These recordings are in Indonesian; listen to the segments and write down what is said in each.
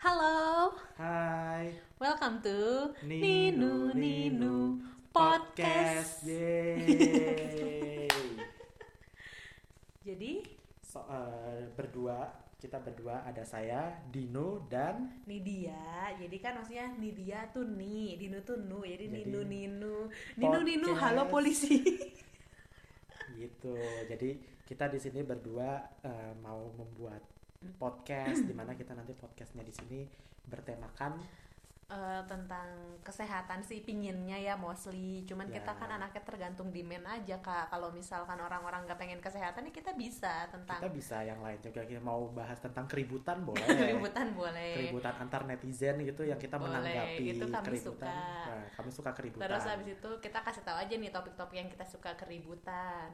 Halo, Hai, welcome to Ninu Ninu Podcast. Yeay. Jadi, So, eh, berdua, kita berdua ada saya, Dino dan Nidia. Jadi kan maksudnya Nidia tuh ni, Dino tuh nu. Jadi, Jadi, Ninu Ninu. Ninu Ninu, podcast. halo polisi. gitu. Jadi kita di sini berdua eh, mau membuat podcast di mana kita nanti podcastnya di sini bertemakan Eh, tentang kesehatan sih pinginnya ya mostly. Cuman Ya. kita kan anaknya tergantung demand aja kak. Kalau misalkan orang-orang nggak pengen kesehatan ya kita bisa tentang kita bisa yang lain juga kita mau bahas tentang keributan boleh. keributan boleh. Keributan antar netizen gitu yang kita Boleh, menanggapi itu kami keributan. suka. Nah, kami suka keributan. Terus habis itu kita kasih tahu aja nih topik-topik yang kita suka keributan.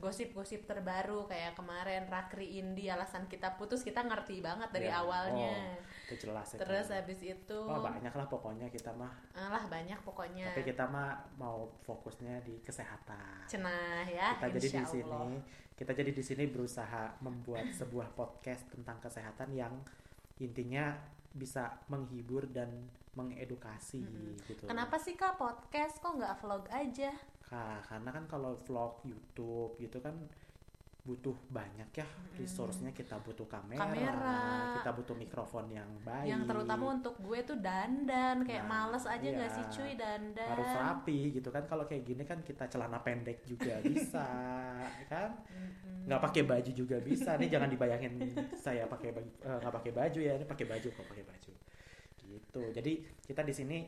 Gosip-gosip terbaru kayak kemarin Rakri Indi alasan kita putus kita ngerti banget dari Ya, awalnya. oh, itu jelas itu. Terus habis itu Oh banyak lah pokoknya kita mah. alah banyak pokoknya. Tapi kita mah mau fokusnya di kesehatan. Cenah ya. kita jadi di sini, Allah. kita jadi di sini berusaha membuat sebuah podcast tentang kesehatan yang intinya bisa menghibur dan mengedukasi gitu. Kenapa sih kak podcast kok nggak vlog aja? Kak, karena kan kalau vlog YouTube gitu kan butuh banyak ya resource-nya. Kita butuh kamera, Kamera. kita butuh mikrofon yang baik. Yang terutama untuk gue tuh dandan kayak Nah, males aja iya. sih cuy dandan. harus rapi gitu kan. Kalau kayak gini kan kita celana pendek juga bisa kan? Nggak pakai baju juga bisa. Nih jangan dibayangin saya pakai eh, nggak pakai baju ya. Ini pakai baju kok pakai baju. Gitu. Jadi kita di sini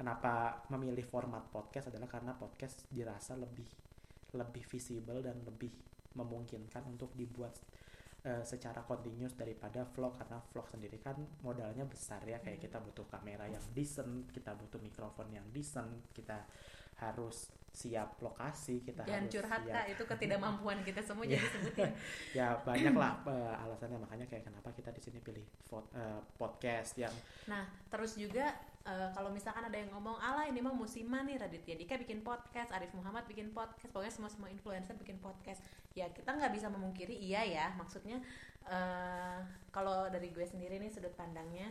kenapa memilih format podcast adalah karena podcast dirasa lebih lebih visible dan lebih memungkinkan untuk dibuat eh, secara continuous daripada vlog. Karena vlog sendiri kan modalnya besar ya kayak kita butuh kamera yang decent kita butuh mikrofon yang decent kita harus siap lokasi kita Jangan harus curhat siap kak itu ketidakmampuan kita semua jadi sebutin. ya banyak lah eh, alasannya. Makanya kayak kenapa kita di sini pilih eh, podcast yang Nah, terus juga eh, kalau misalkan ada yang ngomong, ala ini mah musiman nih Raditya Dika bikin podcast, Arif Muhammad bikin podcast, pokoknya semua semua influencer bikin podcast. Ya kita nggak bisa memungkiri iya ya, maksudnya eh, kalau dari gue sendiri nih sudut pandangnya,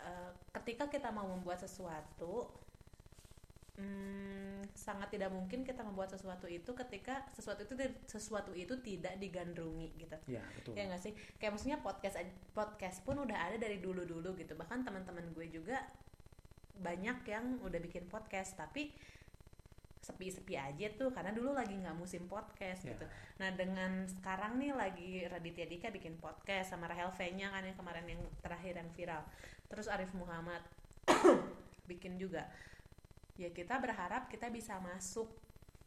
eh, ketika kita mau membuat sesuatu, hmm, sangat tidak mungkin kita membuat sesuatu itu ketika sesuatu itu sesuatu itu tidak digandrungi gitu. Ya betul. Ya nggak sih? Kayak maksudnya podcast podcast pun udah ada dari dulu dulu gitu. Bahkan teman-teman gue juga banyak yang udah bikin podcast tapi sepi-sepi aja tuh karena dulu lagi nggak musim podcast Ya. gitu nah dengan sekarang nih lagi Raditya Dika bikin podcast sama Rahel V-nya kan yang kemarin yang terakhir yang viral terus Arif Muhammad bikin juga ya kita berharap kita bisa masuk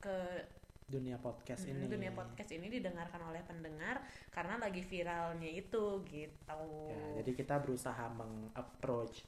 ke dunia podcast ini dunia podcast ini didengarkan oleh pendengar karena lagi viralnya itu gitu. Ya, jadi kita berusaha meng-approach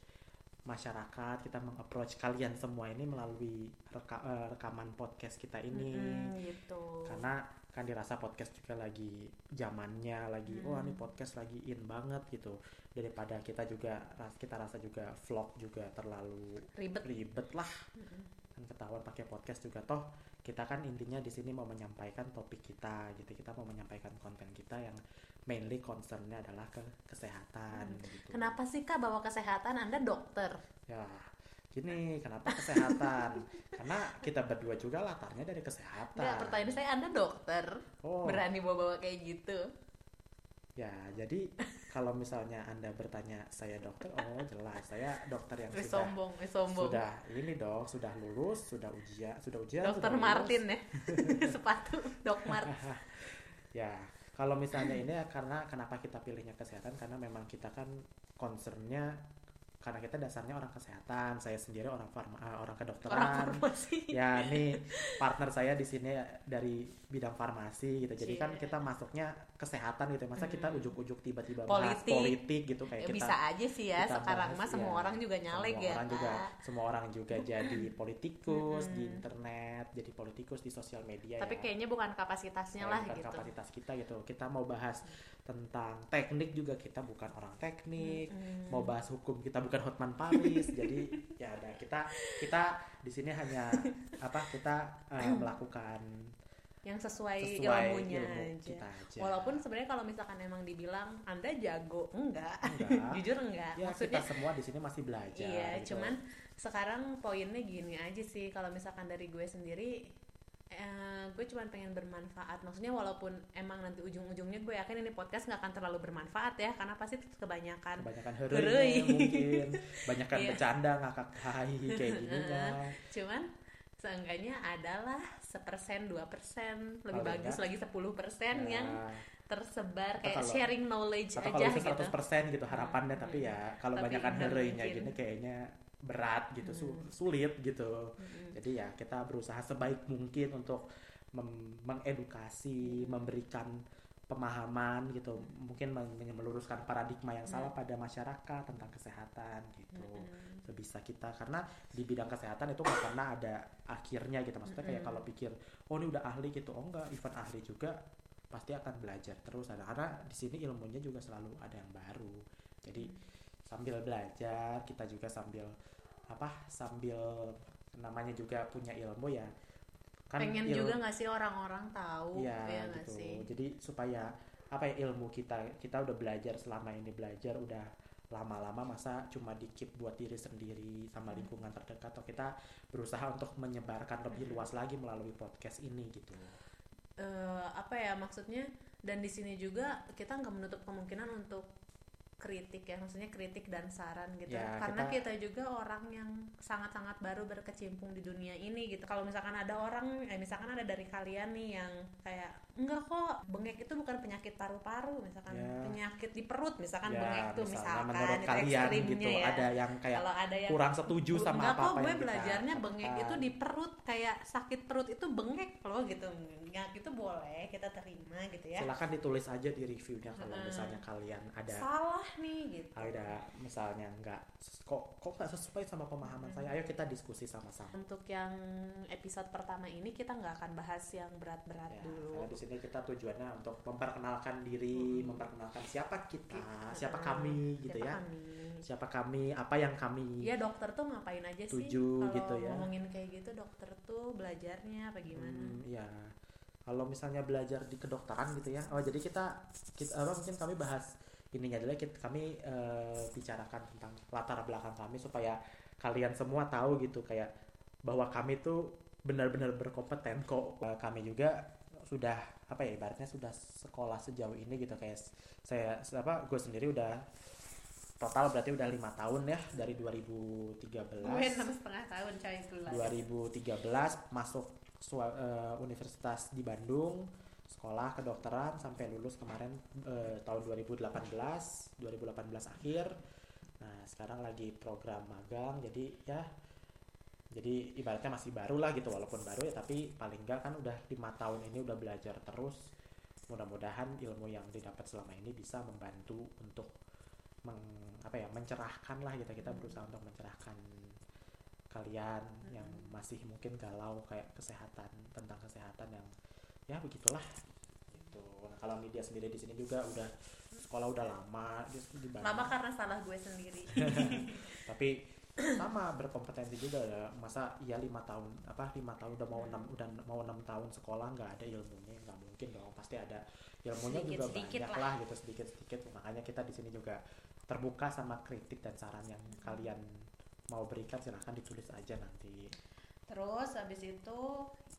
masyarakat, kita meng-approach kalian semua ini melalui reka- eh, rekaman podcast kita ini. Mm, gitu. Karena kan dirasa podcast juga lagi zamannya lagi Mm. wah ini podcast lagi in banget gitu. Daripada kita juga kita rasa juga vlog juga terlalu ribet. ribet lah. Mm-mm. Kan ketahuan pakai podcast juga toh kita kan intinya di sini mau menyampaikan topik kita gitu. Kita mau menyampaikan konten kita yang mainly concernnya adalah ke kesehatan gitu. Kenapa sih kak bawa kesehatan Anda dokter? Ya, gini, kenapa kesehatan? Karena kita berdua juga latarnya dari kesehatan. Enggak, pertanyaan saya Anda dokter. Oh, Berani bawa-bawa kayak gitu. ya jadi kalau misalnya Anda bertanya saya dokter, oh jelas saya dokter yang sudah sombong, sombong. sudah ini dong, sudah lulus, sudah ujian, sudah ujian. Dokter sudah lulus. Martin ya. Sepatu Dok Mart. Ya, kalau misalnya ini ya karena kenapa kita pilihnya kesehatan? Karena memang kita kan concernnya karena kita dasarnya orang kesehatan, saya sendiri orang farma, eh, orang kedokteran. Orang farmasi. ya nih partner saya di sini dari bidang farmasi gitu jadi kan Cie. kita masuknya kesehatan gitu masa kita Mm. ujuk-ujuk tiba-tiba bahas Politik. politik gitu kayak Ya, kita bisa aja sih ya sekarang mah semua ya, orang juga nyalek semua ya. orang juga semua orang juga jadi politikus di internet jadi politikus di sosial media Tapi ya. kayaknya bukan kapasitasnya Kayak lah bukan gitu. kapasitas kita gitu kita mau bahas tentang teknik juga kita bukan orang teknik Mm-mm. mau bahas hukum kita bukan Hotman Paris jadi ya ada kita kita di sini hanya apa kita eh, melakukan yang sesuai, sesuai ilmunya ilmu aja. kita aja Walaupun sebenarnya kalau misalkan emang dibilang Anda jago, enggak. Enggak. Jujur enggak. ya Maksudnya kita semua di sini masih belajar iya, gitu. cuman sekarang poinnya gini aja sih kalau misalkan dari gue sendiri eh, gue cuman pengen bermanfaat. Maksudnya walaupun emang nanti ujung-ujungnya gue yakin ini podcast nggak akan terlalu bermanfaat ya karena pasti kebanyakan kebanyakan Hereuy. hereuy mungkin banyakan Iya. bercanda ngakak hai kayak gini kan cuman seenggaknya adalah sepersen dua persen lebih Paling bagus enggak. lagi 10% persen Ya. yang tersebar Atau kayak kalau- sharing knowledge atau aja kalau gitu. 100% gitu harapannya tapi ya kalau nggak hereuy-nya mungkin. gini kayaknya berat gitu Hmm. sulit gitu. Mm-mm. jadi ya kita berusaha sebaik mungkin untuk mengedukasi memberikan pemahaman gitu. Mungkin men- meluruskan paradigma yang salah pada masyarakat tentang kesehatan gitu. Mm-mm. sebisa kita karena di bidang kesehatan itu nggak pernah ada akhirnya gitu. Maksudnya kayak kalau pikir oh ini udah ahli gitu. Oh enggak even ahli juga pasti akan belajar terus ada karena di sini ilmunya juga selalu ada yang baru jadi sambil belajar kita juga sambil apa sambil namanya juga punya ilmu ya kan pengen il- juga nggak sih orang-orang tahu Iya ya nggak gitu. sih Jadi supaya apa ya ilmu kita kita udah belajar selama ini belajar udah lama-lama masa cuma dikip buat diri sendiri sama Hmm. lingkungan terdekat atau kita berusaha untuk menyebarkan lebih Hmm. luas lagi melalui podcast ini gitu. Eh, apa ya maksudnya dan di sini juga kita nggak menutup kemungkinan untuk kritik ya maksudnya kritik dan saran gitu Ya, karena kita- kita... juga orang yang sangat-sangat baru berkecimpung di dunia ini gitu kalau misalkan ada orang eh, misalkan ada dari kalian nih yang kayak enggak kok bengek itu bukan penyakit paru-paru misalkan Ya. penyakit di perut misalkan ya bengek tuh misalnya misalkan menurut itu kalian gitu ya. ada yang kayak kalau ada yang kurang setuju sama enggak apa kok gue yang kita belajarnya bengek itu di perut kayak sakit perut itu bengek loh gitu ya itu boleh kita terima gitu ya silakan ditulis aja di reviewnya kalau Mm-mm. misalnya kalian ada salah nih gitu ada misalnya nggak kok kok nggak sesuai sama pemahaman Hmm. saya ayo kita diskusi sama-sama untuk yang episode pertama ini kita nggak akan bahas yang berat-berat Ya, dulu karena di sini kita tujuannya untuk memperkenalkan diri, Hmm. memperkenalkan siapa kita, Gitu. siapa kami gitu Siapa ya. kami? Siapa kami, apa yang kami. Iya dokter tuh ngapain aja sih? Tuju Kalau gitu ya. ngomongin kayak gitu dokter tuh belajarnya apa gimana? Hmm, ya. Kalau misalnya belajar di kedokteran gitu ya. Oh, jadi kita kita apa mungkin kami bahas ininya ya, kita, kami eh, bicarakan tentang latar belakang kami supaya kalian semua tahu gitu kayak bahwa kami tuh benar-benar berkompeten kok. Eh, Kami juga sudah apa ya ibaratnya sudah sekolah sejauh ini gitu kayak saya apa gue sendiri udah total berarti udah lima tahun ya dari 2013 Gue enam setengah tahun coy gula. 2013 masuk eh, universitas di Bandung sekolah kedokteran sampai lulus kemarin eh, tahun 2018 2018 akhir. Nah sekarang lagi program magang jadi ya jadi ibaratnya masih baru lah gitu walaupun baru ya tapi paling enggak kan udah lima tahun ini udah belajar terus. Mudah-mudahan ilmu yang didapat selama ini bisa membantu untuk meng- apa ya mencerahkan lah gitu kita berusaha untuk mencerahkan kalian yang masih mungkin galau kayak kesehatan tentang kesehatan yang ya begitulah gitu nah kalau media sendiri di sini juga udah sekolah udah lama di. Lama karena salah gue sendiri. tapi sama berkompetensi juga ya. masa iya lima tahun apa lima tahun udah mau enam udah mau enam tahun sekolah nggak ada ilmunya nggak mungkin dong pasti ada ilmunya juga Sedikit-sedikit banyak lah. lah. gitu sedikit sedikit makanya kita di sini juga terbuka sama kritik dan saran yang kalian mau berikan silahkan ditulis aja nanti Terus habis itu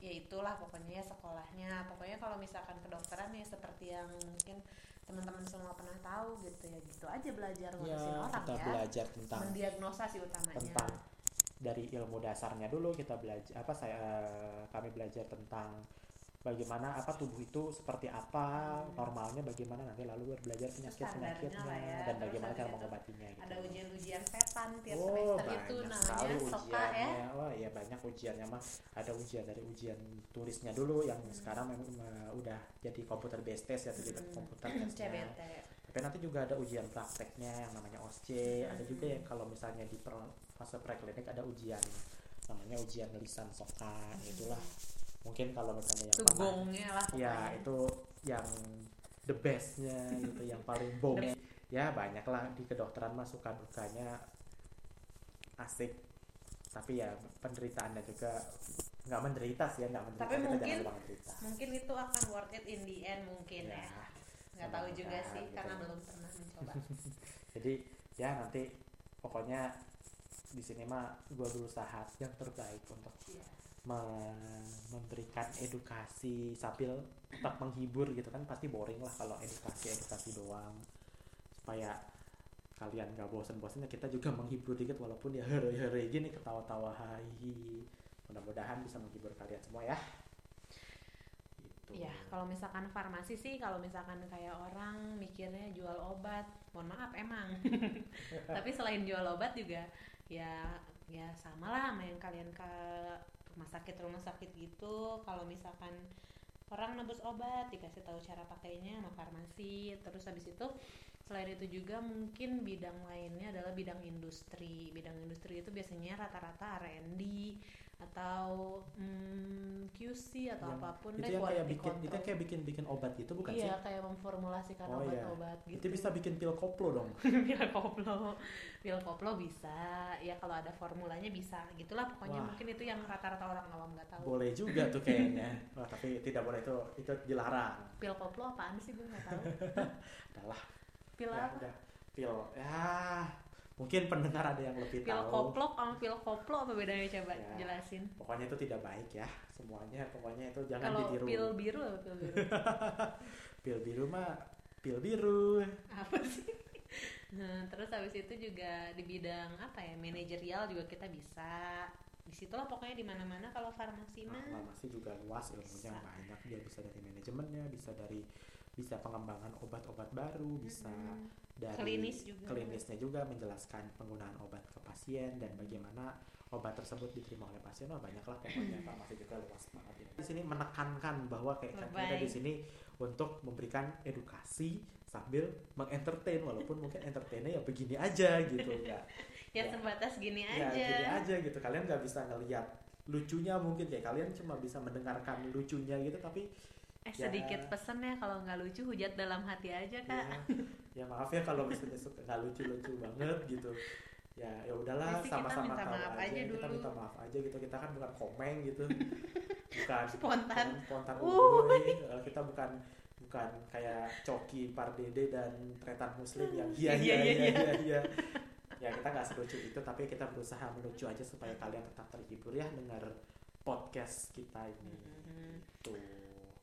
ya itulah pokoknya ya sekolahnya. Pokoknya kalau misalkan kedokteran ya seperti yang mungkin teman-teman semua pernah tahu gitu ya gitu aja belajar ya ngurusin orang kita ya. belajar tentang Mendiagnosa sih utamanya. tentang dari ilmu dasarnya dulu kita belajar apa saya kami belajar tentang bagaimana apa tubuh itu seperti apa normalnya bagaimana nanti lalu belajar penyakit penyakitnya ya. dan bagaimana cara mengobatinya gitu. Ada ujian-ujian setan tiap Oh, semester banyak itu namanya soka ya. Oh iya banyak ujiannya mah. Ada ujian dari ujian tulisnya dulu yang sekarang memang udah jadi komputer based test ya jadi Hmm. komputer tesnya. Tapi nanti juga ada ujian prakteknya yang namanya OSC. Ada juga yang kalau misalnya di per- fase preklinik ada ujian namanya ujian lisan soka itulah. Mungkin kalau misalnya yang Itu pernah- gongnya lah. Ya itu yang the bestnya gitu yang paling bong ya banyak lah di kedokteran mah suka dukanya asik. Tapi ya penderitaannya juga nggak menderita sih ya nggak menderita Tapi kita mungkin- menderita. mungkin itu akan worth it in the end mungkin ya, nggak tahu juga sih gitu. karena belum pernah mencoba. Jadi ya nanti pokoknya di sini mah gue berusaha yang terbaik untuk Iya. Me- memberikan edukasi sambil tetap menghibur gitu kan pasti boring lah kalau edukasi edukasi doang supaya kalian gak bosen-bosen ya kita juga menghibur dikit walaupun ya here-here gini ketawa-tawa hai mudah-mudahan bisa menghibur kalian semua ya gitu. Iya, kalau misalkan farmasi sih, kalau misalkan kayak orang mikirnya jual obat, mohon maaf emang. Tapi selain jual obat juga, ya ya sama lah sama yang kalian ke rumah sakit rumah sakit gitu. Kalau misalkan orang nebus obat dikasih tahu cara pakainya sama farmasi, terus habis itu selain itu juga mungkin bidang lainnya adalah bidang industri. Bidang industri itu biasanya rata-rata R&D atau mm, QC atau Yang- apa pun itu deh, yang kayak bikin itu yang control. kayak bikin bikin obat gitu bukan iya, sih kayak memformulasikan Oh, iya. obat-obat gitu. itu bisa bikin pil koplo dong pil koplo. Pil koplo bisa. Ya kalau ada formulanya bisa. Gitulah pokoknya Wah. mungkin itu yang rata-rata orang awam nggak tahu. boleh juga tuh kayaknya Wah, tapi tidak boleh itu itu dilarang Pil koplo apaan sih gue nggak tahu. adalah Pil ya apa? udah pil ya mungkin pendengar ada yang lebih Pil tahu koplok sama pil koplo apa bedanya coba Ya. jelasin. pokoknya itu tidak baik ya semuanya pokoknya itu jangan Kalau ditiru pil biru apa pil biru? pil biru mah pil biru apa sih? Nah, terus habis itu juga di bidang apa ya manajerial juga kita bisa di situlah pokoknya di mana-mana kalau farmasi nah, mah farmasi juga luas ilmunya Bisa. banyak dia bisa dari manajemennya bisa dari bisa pengembangan obat-obat baru bisa Mm-mm. dari Klinis juga. klinisnya juga menjelaskan penggunaan obat ke pasien dan bagaimana obat tersebut diterima oleh pasien wah banyak lah pokoknya farmasi juga luas banget ya. di sini menekankan bahwa kayak kan kita di sini untuk memberikan edukasi sambil mengentertain walaupun mungkin entertainnya ya begini aja gitu enggak ya Ya. sebatas gini ya aja. gini aja gitu kalian nggak bisa ngelihat lucunya mungkin kayak kalian cuma bisa mendengarkan lucunya gitu tapi Eh Ya. sedikit pesen ya kalau nggak lucu hujat dalam hati aja kak. ya, ya maaf ya kalau misalnya suka nggak lucu-lucu banget gitu ya ya udahlah kita sama-sama tahu maaf aja, aja kita dulu. minta maaf aja gitu kita kan bukan komeng gitu bukan Spontan. spontan Uh. Eh, kita bukan bukan kayak Coki Pardede dan Tretan Muslim yang iya Iya, iya iya, iya iya. iya iya ya kita nggak selucu itu tapi kita berusaha melucu aja supaya kalian tetap terhibur ya dengar podcast kita ini Mhm. tuh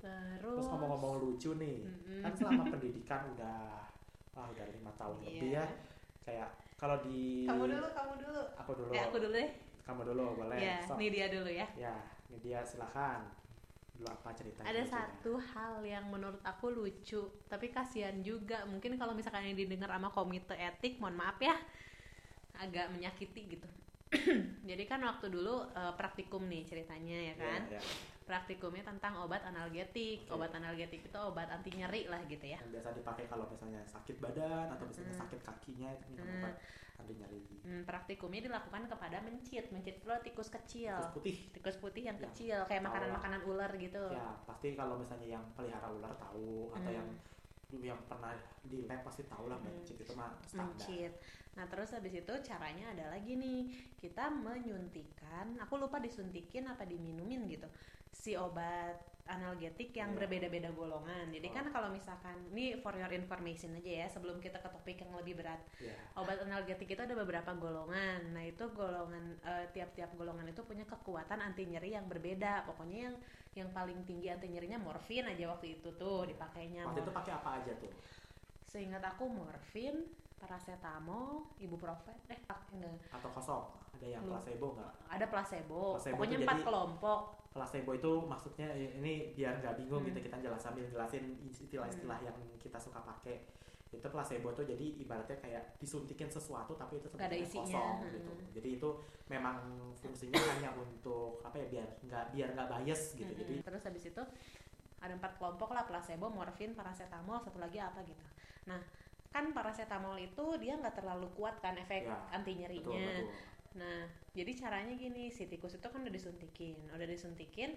Terus, terus ngomong-ngomong lucu nih Mm-mm. kan selama pendidikan udah wah udah lima tahun Iya. lebih ya kayak kalau di kamu dulu, kamu dulu. aku dulu Eh aku dulu deh. kamu dulu boleh Ya, Sok. ini dia dulu ya. ya ini dia silakan dulu apa ceritanya Ada lucunya? satu hal yang menurut aku lucu, tapi kasihan juga. Mungkin kalau misalkan yang didengar sama komite etik, mohon maaf ya, agak menyakiti gitu. Jadi kan waktu dulu eh, praktikum nih ceritanya ya kan. Iya, iya. Praktikumnya tentang obat analgetik. Oke. Obat analgetik itu obat anti nyeri lah gitu ya. yang biasa dipakai kalau misalnya sakit badan atau misalnya Mm. sakit kakinya itu minum Mm. obat anti nyeri Hmm, praktikumnya dilakukan kepada mencit. Mencit itu tikus kecil. terus putih Tikus putih yang Yang kecil kayak makanan-makanan ular gitu. ya pasti kalau misalnya yang pelihara ular tahu atau Hmm. yang yang pernah di lab pasti tahu lah Hmm. mencit itu mah standar mencit. Nah terus habis itu caranya ada lagi nih kita menyuntikan, aku lupa disuntikin apa diminumin gitu si obat analgetik yang Iya. berbeda-beda golongan. Jadi Oh. kan kalau misalkan ini for your information aja ya sebelum kita ke topik yang lebih berat. ya Obat analgetik itu ada beberapa golongan. Nah itu golongan eh, tiap-tiap golongan itu punya kekuatan anti nyeri yang berbeda. Pokoknya yang yang paling tinggi anti nyerinya morfin aja waktu itu tuh dipakainya. waktu itu pakai apa aja tuh Seingat aku morfin, paracetamol, ibuprofen, eh enggak, atau kosong ada yang Lu- placebo nggak ada placebo. Placebo Pokoknya empat kelompok. placebo itu maksudnya ini biar nggak bingung Hmm. gitu kita jelas sambil jelasin istilah-istilah yang kita suka pakai itu placebo tuh jadi ibaratnya kayak disuntikin sesuatu tapi itu sebenarnya kosong Hmm. gitu jadi itu memang fungsinya hanya untuk apa ya biar nggak biar nggak bias gitu Mm-mm. jadi Terus habis itu ada empat kelompok lah placebo, morfin, paracetamol, satu lagi apa gitu. Nah kan paracetamol itu dia nggak terlalu kuat kan efek Ya, anti betul nyerinya. betul. Nah, jadi caranya gini, si tikus itu kan udah disuntikin, udah disuntikin,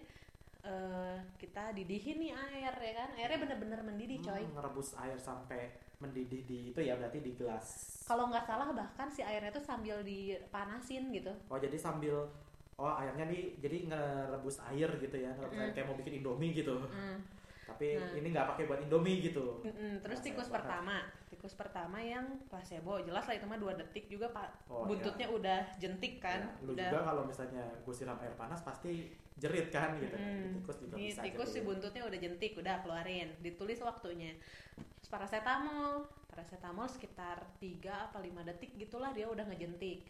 eh, kita didihin nih air ya kan? Airnya bener-bener mendidih coy. Hmm, ngerebus air sampai mendidih di itu ya berarti di gelas. Kalau nggak salah bahkan si airnya tuh sambil dipanasin gitu. Oh jadi sambil oh airnya nih jadi ngerebus air gitu ya ngerebus air Mm. kayak mau bikin indomie gitu. Hmm. tapi Nah. ini nggak pakai buat indomie gitu. Mm-mm, terus Rasa tikus pertama tikus pertama yang placebo jelas lah itu mah dua detik juga pak Oh, buntutnya udah jentik kan Ya, lu udah juga kalau misalnya gue siram air panas pasti jerit kan gitu kan Mm. tikus juga Ini bisa tikus si buntutnya udah jentik, udah keluarin. Ditulis waktunya. Terus paracetamol, paracetamol sekitar 3 apa 5 detik gitulah dia udah ngejentik.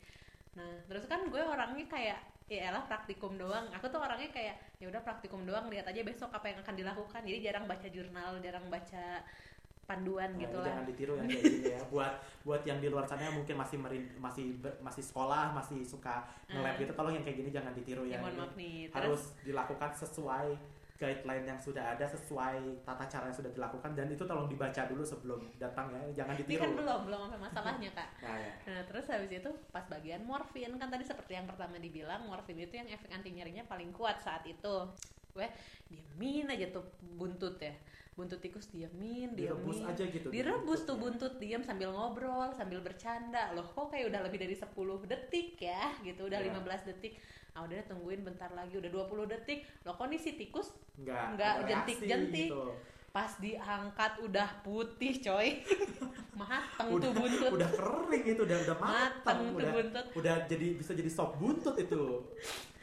Nah, terus kan gue orangnya kayak ya elah praktikum doang. Aku tuh orangnya kayak ya udah praktikum doang, lihat aja besok apa yang akan dilakukan. Jadi jarang baca jurnal, jarang baca panduan Nah, gitu ini lah. jangan ditiru yang kayak ya buat buat yang di luar sana yang mungkin masih merin, masih ber- masih sekolah masih suka nge-lab Ah. gitu tolong yang kayak gini jangan ditiru Ya, ya mohon Ini maaf nih. Terus harus dilakukan sesuai guideline yang sudah ada sesuai tata cara yang sudah dilakukan dan itu tolong dibaca dulu sebelum datang ya jangan ini ditiru kan belum belum sampai masalahnya kak. nah, ya. Nah terus habis itu pas bagian morfin kan tadi seperti yang pertama dibilang morfin itu yang efek anti nyerinya paling kuat saat itu. Gue diemin aja tuh buntut ya, buntut tikus diemin, direbus diemin. aja gitu Direbus tuh ya. buntut diem sambil ngobrol, sambil bercanda. Loh kok kayak udah lebih dari 10 detik ya gitu, udah Ya. 15 detik. Ah udah deh, tungguin bentar lagi, udah 20 detik. Loh kok nih si tikus nggak nggak ada jentik-jentik. reaksi gitu. Pas diangkat udah putih coy. Mateng udah tuh buntut. udah kering itu udah udah Mateng tuh udah buntut. udah jadi bisa jadi sop buntut itu.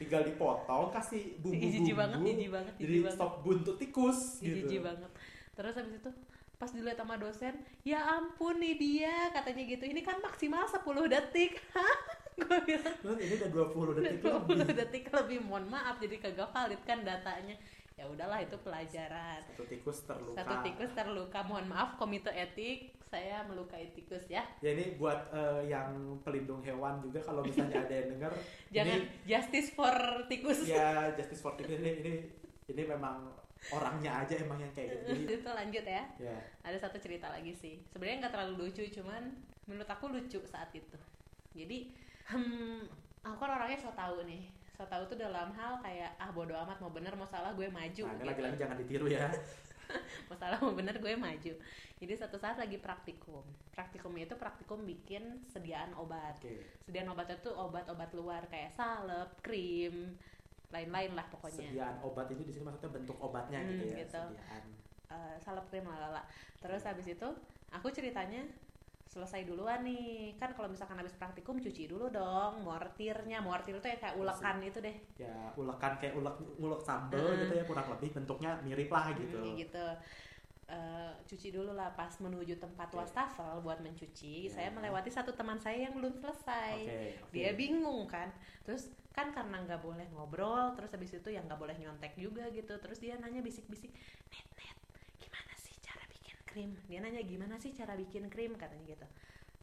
Tinggal dipotong kasih bumbu jijik banget, jijik banget, jadi banget. sop buntut tikus Ih, gitu. banget. Terus habis itu pas dilihat sama dosen ya ampun nih dia katanya gitu. Ini kan maksimal 10 detik. Gue bilang. Terus ini udah 20 detik 20 lebih. detik lebih. Mohon maaf jadi kagak valid kan datanya ya udahlah itu pelajaran. Satu tikus terluka. Satu tikus terluka. Mohon maaf komite etik. Saya melukai tikus ya. Ya ini buat eh, yang pelindung hewan juga kalau misalnya ada yang denger jangan ini justice for tikus. Ya justice for tikus. Ini ini ini memang orangnya aja emang yang kayak gitu. Jadi itu lanjut ya. Ya. Ada satu cerita lagi sih. Sebenarnya nggak terlalu lucu cuman menurut aku lucu saat itu. Jadi hmm, aku kan orangnya so tau nih so tau tuh dalam hal kayak ah bodo amat mau bener mau salah gue maju nah gitu. lagi-lagi jangan ditiru ya. Mau salah mau bener gue maju. Jadi satu saat lagi praktikum. Praktikumnya itu praktikum bikin sediaan obat. Oke. Sediaan obatnya tuh obat-obat luar kayak salep krim lain-lain lah pokoknya. Sediaan obat ini di sini maksudnya bentuk obatnya Hmm, gitu ya gitu. sediaan. Eh, salep krim lalala terus habis itu aku ceritanya selesai duluan nih. Kan kalau misalkan habis praktikum cuci dulu dong mortirnya mortir itu ya kayak ulekan itu deh. Ya ulekan kayak ulek ulek sambel Hmm. gitu ya kurang lebih bentuknya mirip lah gitu. Hmm, gitu. Eh, cuci dulu lah pas menuju tempat Oke. wastafel buat mencuci Ya. saya melewati satu teman saya yang belum selesai. Oke oke. dia bingung kan. Terus kan karena nggak boleh ngobrol terus habis itu yang nggak boleh nyontek juga gitu. Terus dia nanya bisik-bisik net net gimana sih cara bikin krim. Dia nanya gimana sih cara bikin krim? Katanya gitu.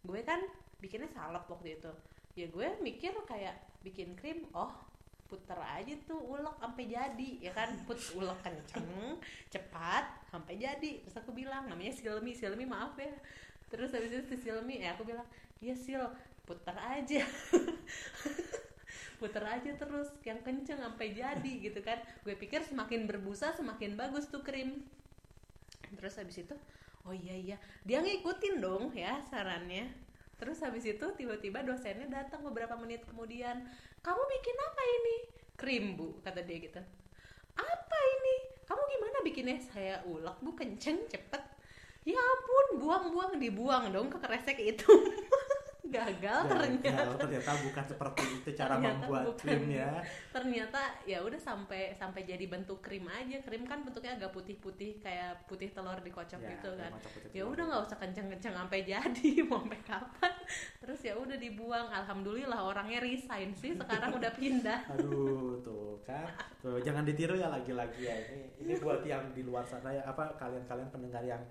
Gue kan bikinnya salep waktu itu. Ya gue mikir kayak bikin krim? Oh puter aja tuh ulek sampai jadi. Ya kan? Put ulek kenceng cepat sampai jadi. Terus aku bilang namanya Silmi. Silmi maaf ya. Terus habis itu si Silmi ya aku bilang ya Sil puter aja. Puter aja terus yang kenceng sampai jadi gitu kan. Gue pikir semakin berbusa semakin bagus tuh krim terus habis itu oh iya iya. Dia ngikutin dong ya sarannya. Terus habis itu tiba-tiba dosennya datang beberapa menit kemudian. Kamu bikin apa ini? Krim bu kata dia gitu. Apa ini? Kamu gimana bikinnya? Saya ulek bu kenceng cepet. Ya ampun buang-buang dibuang dong ke kresek itu gagal ternyata Gagal, ternyata. bukan seperti itu cara Ternyata membuat bukan. krimnya ternyata ya udah sampai sampai jadi bentuk krim aja. Krim kan bentuknya agak putih-putih kayak putih telur dikocok Ya, gitu kan. putih ya udah nggak usah kenceng-kenceng sampai jadi mau sampai kapan. Terus ya udah dibuang. Alhamdulillah orangnya resign sih sekarang udah pindah. Aduh, tuh kan. Tuh, jangan ditiru ya lagi-lagi ya. Ini ini buat yang di luar sana ya apa kalian-kalian pendengar yang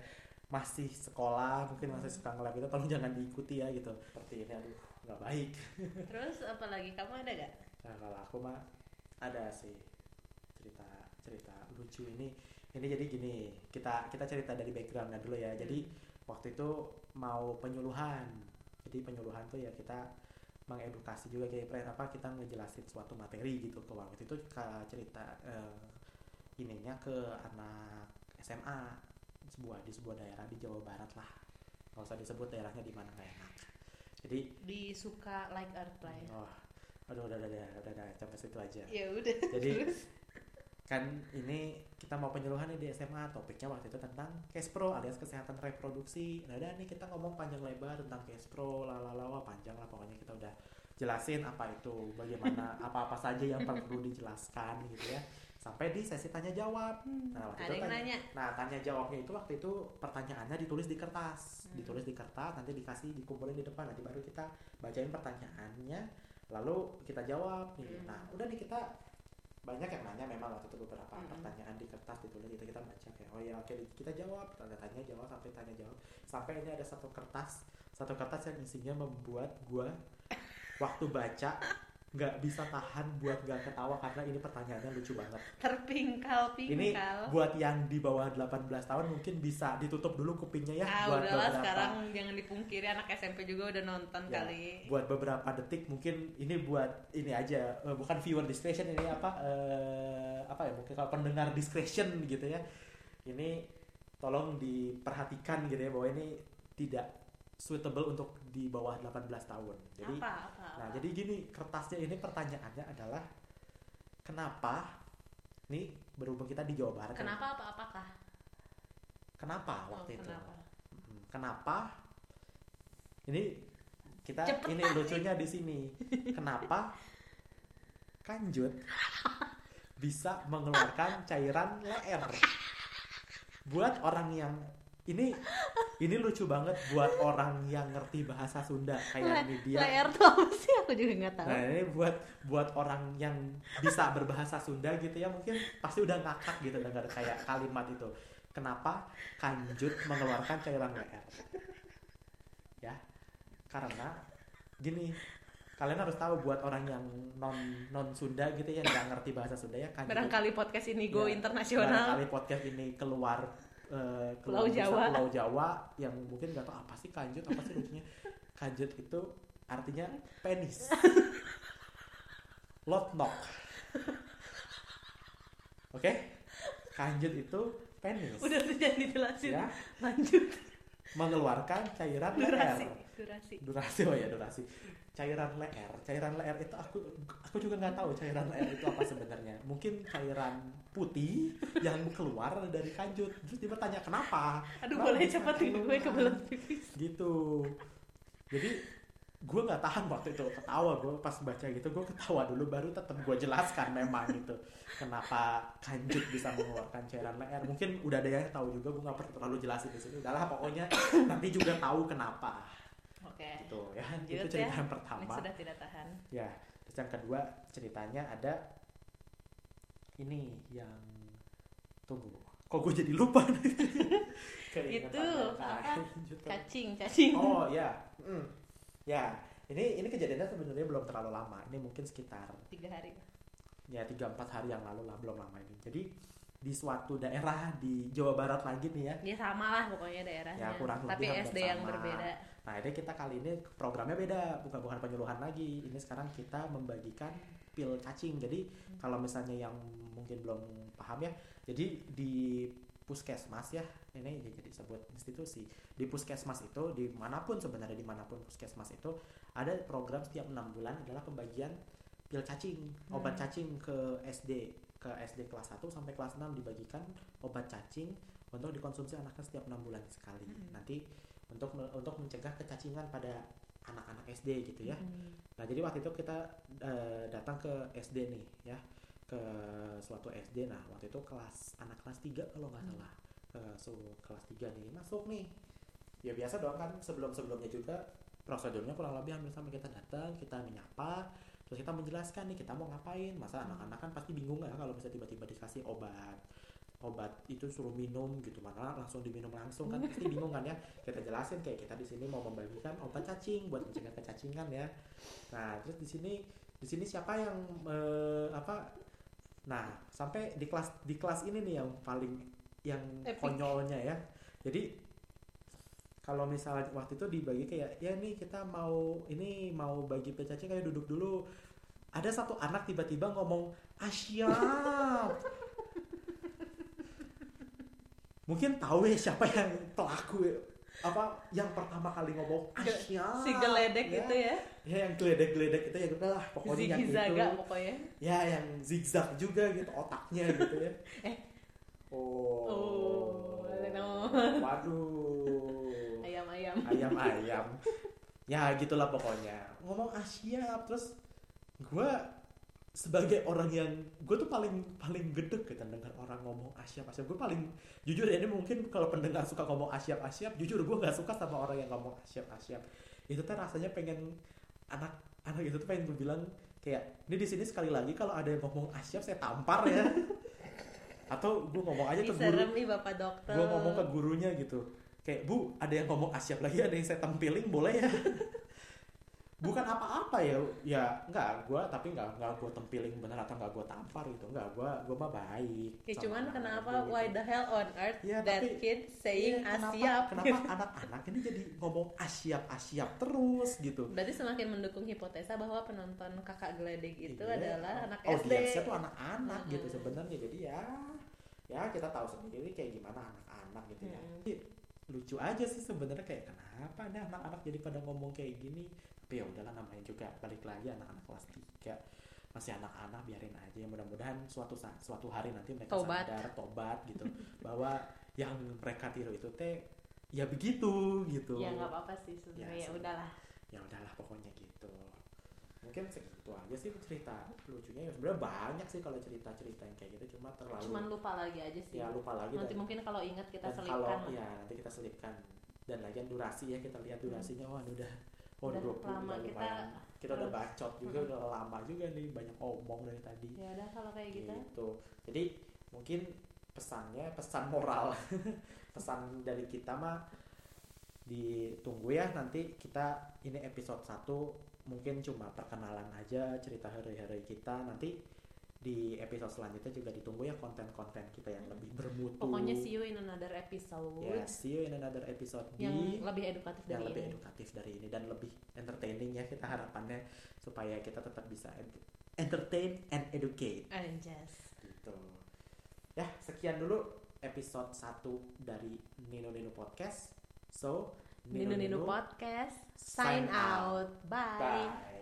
masih sekolah, mungkin masih suka nge-lab itu tolong jangan diikuti ya gitu. Seperti ini aduh, nggak baik. terus apalagi kamu ada gak Nah, kalau aku mah ada sih cerita cerita lucu ini. Ini jadi gini, kita kita cerita dari backgroundnya dulu ya. Jadi waktu itu mau penyuluhan. Jadi penyuluhan tuh ya kita mengedukasi juga kayak apa kita ngejelasin suatu materi gitu ke waktu itu cerita eh, ininya ke anak SMA sebuah di sebuah daerah di Jawa Barat lah. Nggak usah disebut daerahnya di mana nggak enak. Jadi di suka like earth lah ya. Oh aduh udah udah udah udah, udah sampai situ aja. Ya udah Jadi, terus? kan ini kita mau penyuluhan nih di SMA topiknya waktu itu tentang Kespro alias kesehatan reproduksi. Nah dan nih kita ngomong panjang lebar tentang Kespro lalalawa panjang lah pokoknya kita udah jelasin apa itu bagaimana apa-apa saja yang perlu dijelaskan gitu ya sampai di sesi tanya jawab nah waktu ada itu yang tanya, nanya nah tanya jawabnya itu waktu itu pertanyaannya ditulis di kertas Hmm. ditulis di kertas nanti dikasih dikumpulin di depan nanti baru kita bacain pertanyaannya lalu kita jawab nih Hmm. nah udah nih kita banyak yang nanya memang waktu itu beberapa Hmm. pertanyaan di kertas ditulis itu kita baca kayak oh ya oke kita jawab tanya tanya jawab sampai tanya jawab sampai ini ada satu kertas satu kertas yang isinya membuat gua waktu baca nggak bisa tahan buat gak ketawa karena ini pertanyaannya lucu banget. Terpingkal ini pingkal. buat yang di bawah 18 tahun mungkin bisa ditutup dulu kupingnya ya ah buat udahlah beberapa sekarang jangan dipungkiri anak SMP juga udah nonton Ya, kali. buat beberapa detik mungkin ini buat ini aja eh, bukan viewer discretion ini apa eh, apa ya mungkin kalau pendengar discretion gitu ya. Ini tolong diperhatikan gitu ya bahwa ini tidak suitable untuk di bawah 18 tahun jadi apa apa, nah apa? jadi gini kertasnya ini pertanyaannya adalah kenapa nih berhubung kita di Jawa Barat kan? kenapa apa apakah kenapa Oh, waktu itu kenapa Kenapa? Ini kita Cepetan ini lucunya di sini. Kenapa kanjut bisa mengeluarkan cairan leer? Buat orang yang ini ini lucu banget buat orang yang ngerti bahasa Sunda kayak ini dia. Layer tuh apa sih aku juga nggak tahu Nah ini buat buat orang yang bisa berbahasa Sunda gitu ya mungkin pasti udah ngakak gitu dengar kayak kalimat itu. Kenapa kanjut mengeluarkan cairan leher? Ya, karena gini kalian harus tahu buat orang yang non non Sunda gitu ya nggak ngerti bahasa Sunda ya kanjut. barangkali podcast ini go Ya, internasional Barangkali podcast ini keluar eh, Pulau Jawa. Pulau Jawa yang mungkin nggak tahu apa sih kanjut? Apa sih lucunya? Kanjut itu artinya penis. Lot knock. Oke? Kanjut itu penis. Udah udah jangan dijelasin. Ya. Lanjut mengeluarkan cairan durasi leher. Durasi durasi. Oh ya durasi. Cairan leher. Cairan leher itu aku aku juga nggak tahu cairan leher itu apa sebenarnya. Mungkin cairan putih yang keluar dari kanjut terus dia bertanya kenapa? Aduh Kenapa? boleh cepat gue kebelet pipis gitu. Jadi gue nggak tahan waktu itu ketawa gue pas baca gitu gue ketawa dulu baru tetap gue jelaskan memang gitu kenapa kanjut bisa mengeluarkan cairan leher. Mungkin udah ada yang tahu juga gue nggak perlu terlalu jelasin di sini. Udahlah pokoknya nanti juga tahu kenapa. Oke. Gitu ya Lanjut itu cerita ya. yang ini pertama sudah tidak tahan. Ya terus yang kedua ceritanya ada ini yang tunggu kok gue jadi lupa Itu, apa? kanjut. cacing cacing. Oh ya. Mm. Ya ini ini kejadiannya sebenarnya belum terlalu lama. Ini mungkin sekitar tiga hari. Ya tiga empat hari yang lalu lah belum lama ini. Jadi di suatu daerah di Jawa Barat lagi nih ya. Dia sama lah pokoknya daerahnya. Ya, kurang tapi lebih SD yang sama. berbeda. Nah, ini kita kali ini programnya beda, bukan bukan penyuluhan lagi. Ini sekarang kita membagikan pil cacing. Jadi kalau misalnya yang mungkin belum paham ya, jadi di puskesmas ya, ini jadi sebut institusi. Di puskesmas itu, di mana pun sebenarnya di mana pun puskesmas itu ada program setiap enam bulan adalah pembagian pil cacing, obat Hmm. cacing ke SD ke SD kelas 1 sampai kelas 6 dibagikan obat cacing untuk dikonsumsi anaknya setiap enam bulan sekali. Hmm. Nanti untuk untuk mencegah kecacingan pada anak-anak SD gitu ya. Hmm. Nah jadi waktu itu kita eh, datang ke SD nih ya ke suatu SD. Nah waktu itu kelas anak kelas 3 kalau nggak Hmm. salah ke su- kelas 3 nih masuk nih. Ya biasa dong kan sebelum sebelumnya juga prosedurnya kurang lebih hampir sama kita datang kita menyapa terus kita menjelaskan nih kita mau ngapain masa Hmm. anak-anak kan pasti bingung ya kalau bisa tiba-tiba dikasih obat obat itu suruh minum gitu mana langsung diminum langsung kan pasti bingung kan ya kita jelasin kayak kita di sini mau membagikan obat cacing buat mencegah kecacingan ya nah terus di sini di sini siapa yang eh, apa nah sampai di kelas di kelas ini nih yang paling yang Epic. konyolnya ya jadi kalau misalnya waktu itu dibagi kayak ya nih kita mau ini mau bagi cacing kayak duduk dulu ada satu anak tiba-tiba ngomong asyap mungkin tahu ya siapa yang pelaku ya. Apa yang pertama kali ngomong Asia si geledek ya. itu ya? Ya yang geledek-geledek itu ya udahlah pokoknya yang itu pokoknya? Ya yang zigzag juga gitu otaknya gitu ya. Eh. oh. Oh no. waduh. Ayam-ayam ayam. Ayam ya gitulah pokoknya. Ngomong Asia terus gue sebagai orang yang gue tuh paling paling gedek gitu dengar orang ngomong Asia Asia gue paling jujur ya ini mungkin kalau pendengar suka ngomong Asia Asia jujur gue nggak suka sama orang yang ngomong Asia Asia itu tuh rasanya pengen anak anak itu tuh pengen gue bilang kayak ini di sini sekali lagi kalau ada yang ngomong Asia saya tampar ya. Atau gue ngomong aja ke guru nih bapak dokter. Gue ngomong ke gurunya gitu. Kayak bu ada yang ngomong asyap lagi ada yang saya tempiling boleh ya bukan apa-apa ya ya enggak gue tapi enggak enggak gue tempiling bener atau enggak gue tampar gitu enggak gue gue mah baik Ya, cuman kenapa gitu. why the hell on earth Ya, that tapi- kid saying kenapa, Asia kenapa anak-anak ini jadi ngomong asyap asyap terus gitu Berarti semakin mendukung hipotesa bahwa penonton kakak geledek itu Iya, adalah anak SD. audiensnya tuh anak-anak gitu Mm-mm. sebenarnya jadi ya ya kita tahu sendiri kayak gimana anak-anak gitu ya Mm-mm. Jadi, lucu aja sih sebenarnya kayak kenapa nih anak-anak jadi pada ngomong kayak gini tapi ya udahlah namanya juga balik lagi anak-anak kelas 3 masih anak-anak biarin aja mudah-mudahan suatu saat suatu hari nanti mereka Tobat. sadar tobat gitu bahwa yang mereka tiru itu teh ya begitu gitu Ya nggak apa-apa sih sebenarnya. Ya, Ya, udahlah. ya udahlah pokoknya gitu mungkin segitu aja sih cerita lucunya ya sebenarnya banyak sih kalau cerita-cerita yang kayak gitu cuma terlalu Cuman lupa lagi aja sih. ya lupa lagi Nanti dan, mungkin kalau ingat kita kalau selipkan. lah. ya nanti kita selipkan dan lagian durasi ya kita lihat durasinya wah ini udah oh, Udah 20 lama udah kita kita udah bacot juga Mm-mm. udah lama juga nih banyak omong dari tadi. Ya udah kalau kayak gitu. gitu. Jadi mungkin pesannya pesan moral. Pesan dari kita mah ditunggu ya nanti kita ini episode 1 mungkin cuma perkenalan aja cerita hari-hari kita. Nanti di episode selanjutnya juga ditunggu ya konten-konten kita yang lebih bermutu Pokoknya see you in another episode ya see you in another episode yang di lebih edukatif yang dari lebih ini. edukatif dari ini dan lebih entertaining ya kita harapannya supaya kita tetap bisa ent- entertain and educate Anjas. gitu ya sekian dulu episode 1 dari Nino Nino Podcast so Nino Nino Podcast. sign Sign out. Bye. bye